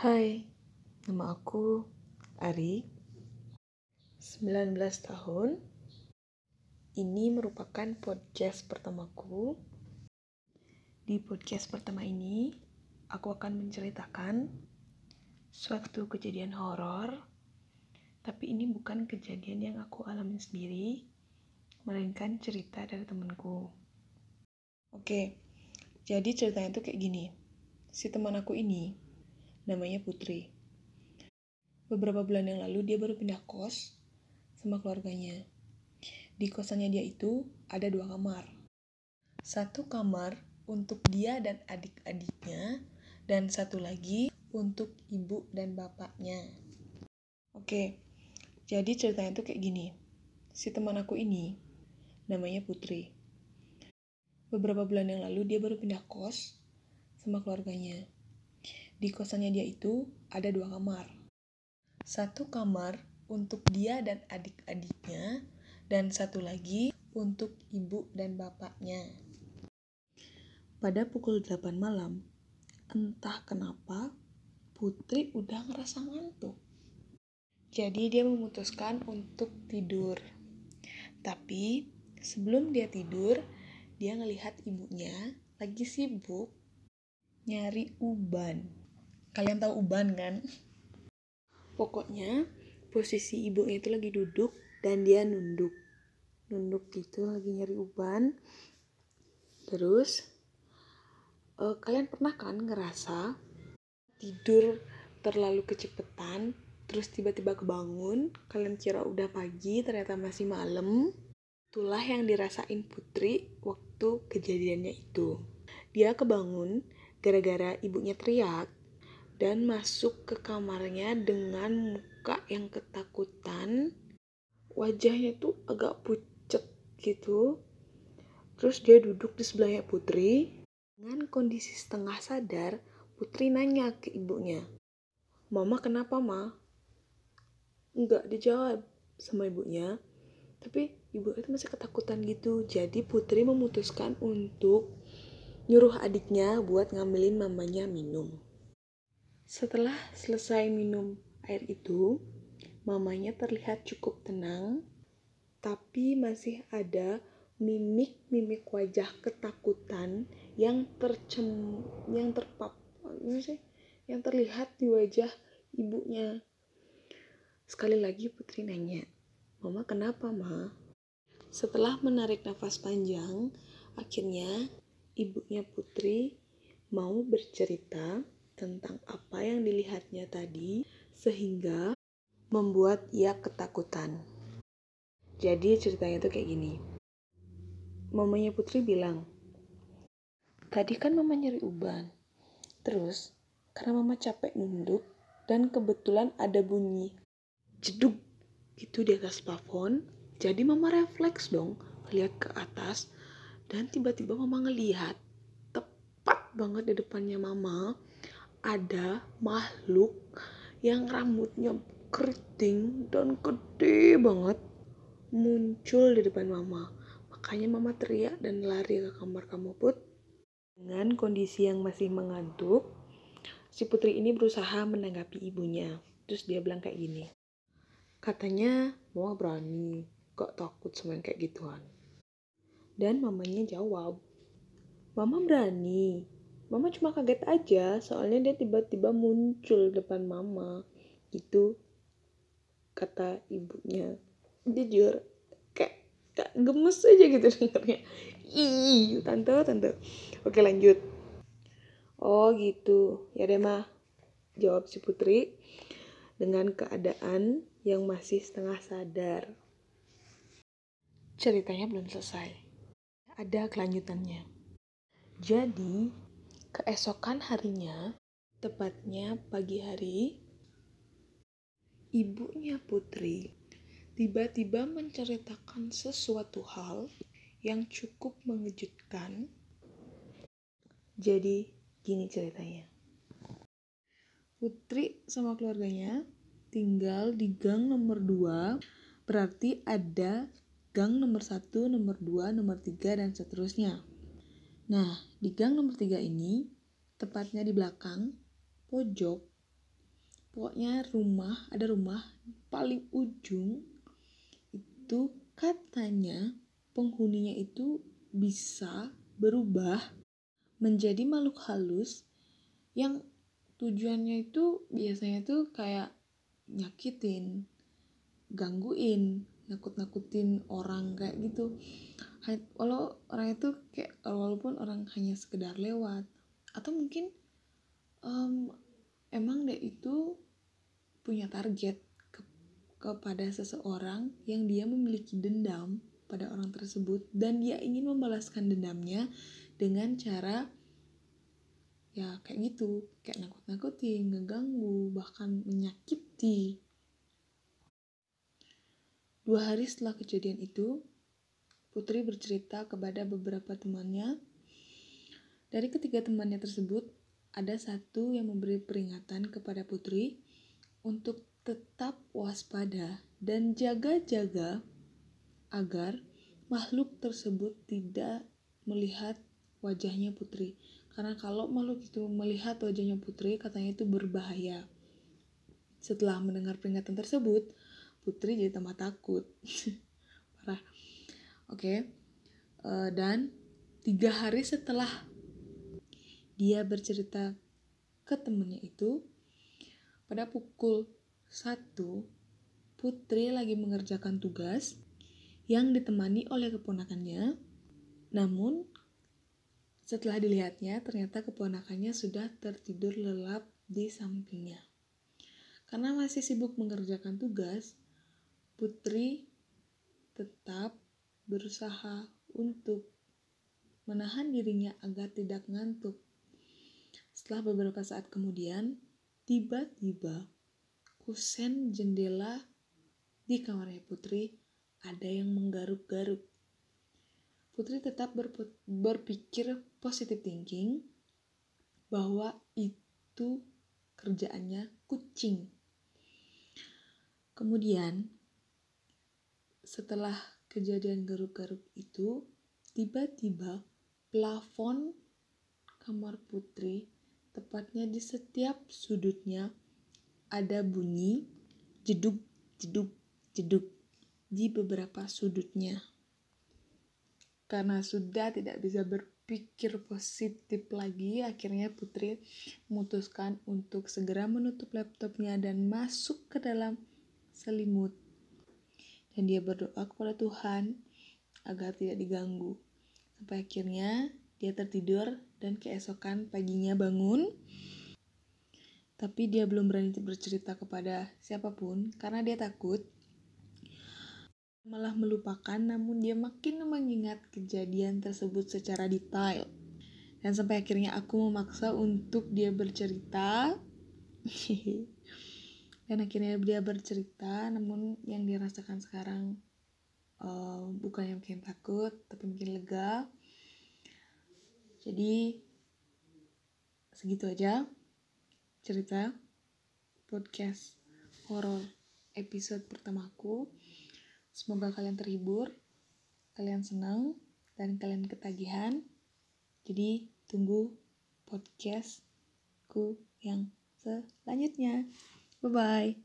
Hai, nama aku Ari, 19 tahun. Ini merupakan podcast pertamaku. Di podcast pertama ini, aku akan menceritakan suatu kejadian horor, tapi ini bukan kejadian yang aku alami sendiri, melainkan cerita dari temanku. Oke, jadi ceritanya tuh kayak gini. Si teman aku ini namanya Putri. Beberapa bulan yang lalu dia baru pindah kos sama keluarganya. Di kosannya dia itu ada dua kamar. Satu kamar untuk dia dan adik-adiknya, dan satu lagi untuk ibu dan bapaknya. Oke, jadi ceritanya tuh kayak gini. Si teman aku ini namanya Putri. Beberapa bulan yang lalu dia baru pindah kos sama keluarganya. Di kosannya dia itu ada dua kamar. Satu kamar untuk dia dan adik-adiknya, dan satu lagi untuk ibu dan bapaknya. Pada pukul 8 malam, entah kenapa Putri udah ngerasa ngantuk. Jadi dia memutuskan untuk tidur. Tapi sebelum dia tidur, dia ngelihat ibunya lagi sibuk nyari uban. Kalian tahu uban kan? Pokoknya posisi ibunya itu lagi duduk dan dia nunduk. Nunduk gitu lagi nyari uban. Terus uh, kalian pernah kan ngerasa tidur terlalu kecepetan terus tiba-tiba kebangun kalian kira udah pagi ternyata masih malam itulah yang dirasain Putri waktu kejadiannya itu dia kebangun gara-gara ibunya teriak dan masuk ke kamarnya dengan muka yang ketakutan. Wajahnya tuh agak pucet gitu. Terus dia duduk di sebelahnya Putri. Dengan kondisi setengah sadar, Putri nanya ke ibunya, Mama kenapa, Ma? Enggak dijawab sama ibunya. Tapi ibu itu masih ketakutan gitu. Jadi Putri memutuskan untuk nyuruh adiknya buat ngambilin mamanya minum. Setelah selesai minum air itu, mamanya terlihat cukup tenang, tapi masih ada mimik-mimik wajah ketakutan yang tercem yang terpap yang terlihat di wajah ibunya. Sekali lagi Putri nanya, "Mama kenapa, Ma?" Setelah menarik nafas panjang, akhirnya ibunya Putri mau bercerita tentang apa yang dilihatnya tadi sehingga membuat ia ketakutan. Jadi ceritanya tuh kayak gini. Mamanya Putri bilang, tadi kan mama nyari uban. Terus, karena mama capek nunduk dan kebetulan ada bunyi jeduk gitu di atas plafon, jadi mama refleks dong lihat ke atas dan tiba-tiba mama ngelihat tepat banget di depannya mama ada makhluk yang rambutnya keriting dan gede banget muncul di depan mama. Makanya mama teriak dan lari ke kamar kamu put. Dengan kondisi yang masih mengantuk, si putri ini berusaha menanggapi ibunya. Terus dia bilang kayak gini. Katanya mau berani, kok takut sama yang kayak gituan. Dan mamanya jawab, Mama berani, Mama cuma kaget aja, soalnya dia tiba-tiba muncul depan mama. Gitu, kata ibunya. Jujur, kayak, kayak gemes aja gitu dengarnya. Ih, tante, tante. Oke lanjut. Oh gitu, ya deh mah. Jawab si Putri dengan keadaan yang masih setengah sadar. Ceritanya belum selesai. Ada kelanjutannya. Jadi, Keesokan harinya, tepatnya pagi hari, ibunya Putri tiba-tiba menceritakan sesuatu hal yang cukup mengejutkan. Jadi, gini ceritanya. Putri sama keluarganya tinggal di gang nomor 2, berarti ada gang nomor 1, nomor 2, nomor 3, dan seterusnya. Nah, di gang nomor tiga ini, tepatnya di belakang, pojok, pokoknya rumah ada rumah paling ujung itu katanya penghuninya itu bisa berubah menjadi makhluk halus yang tujuannya itu biasanya tuh kayak nyakitin, gangguin, nakut-nakutin orang kayak gitu. Walau orang itu kayak walaupun orang hanya sekedar lewat atau mungkin um, emang dia itu punya target ke, kepada seseorang yang dia memiliki dendam pada orang tersebut dan dia ingin membalaskan dendamnya dengan cara ya kayak gitu kayak nakut-nakutin, ngeganggu, bahkan menyakiti. Dua hari setelah kejadian itu, Putri bercerita kepada beberapa temannya. Dari ketiga temannya tersebut, ada satu yang memberi peringatan kepada Putri untuk tetap waspada dan jaga-jaga agar makhluk tersebut tidak melihat wajahnya Putri. Karena kalau makhluk itu melihat wajahnya Putri, katanya itu berbahaya. Setelah mendengar peringatan tersebut, Putri jadi tambah takut. Parah. Oke. Okay. Uh, eh, dan tiga hari setelah dia bercerita ke temennya itu, pada pukul satu Putri lagi mengerjakan tugas yang ditemani oleh keponakannya. Namun, setelah dilihatnya, ternyata keponakannya sudah tertidur lelap di sampingnya. Karena masih sibuk mengerjakan tugas, Putri tetap berusaha untuk menahan dirinya agar tidak ngantuk. Setelah beberapa saat kemudian, tiba-tiba kusen jendela di kamarnya Putri ada yang menggaruk-garuk. Putri tetap berpikir positive thinking bahwa itu kerjaannya kucing. Kemudian, setelah kejadian garuk-garuk itu, tiba-tiba plafon kamar Putri, tepatnya di setiap sudutnya, ada bunyi jeduk, jeduk, jeduk di beberapa sudutnya. Karena sudah tidak bisa berpikir positif lagi, akhirnya Putri memutuskan untuk segera menutup laptopnya dan masuk ke dalam selimut. Dan dia berdoa kepada Tuhan agar tidak diganggu. Sampai akhirnya dia tertidur dan keesokan paginya bangun. Tapi dia belum berani bercerita kepada siapa pun karena dia takut malah melupakan namun dia makin mengingat kejadian tersebut secara detail. Dan sampai akhirnya aku memaksa untuk dia bercerita. Dan akhirnya dia bercerita, namun yang dirasakan sekarang uh, bukan yang bikin takut, tapi mungkin lega. Jadi segitu aja cerita podcast horor episode pertamaku. Semoga kalian terhibur, kalian senang, dan kalian ketagihan. Jadi tunggu podcastku yang selanjutnya. Bye bye.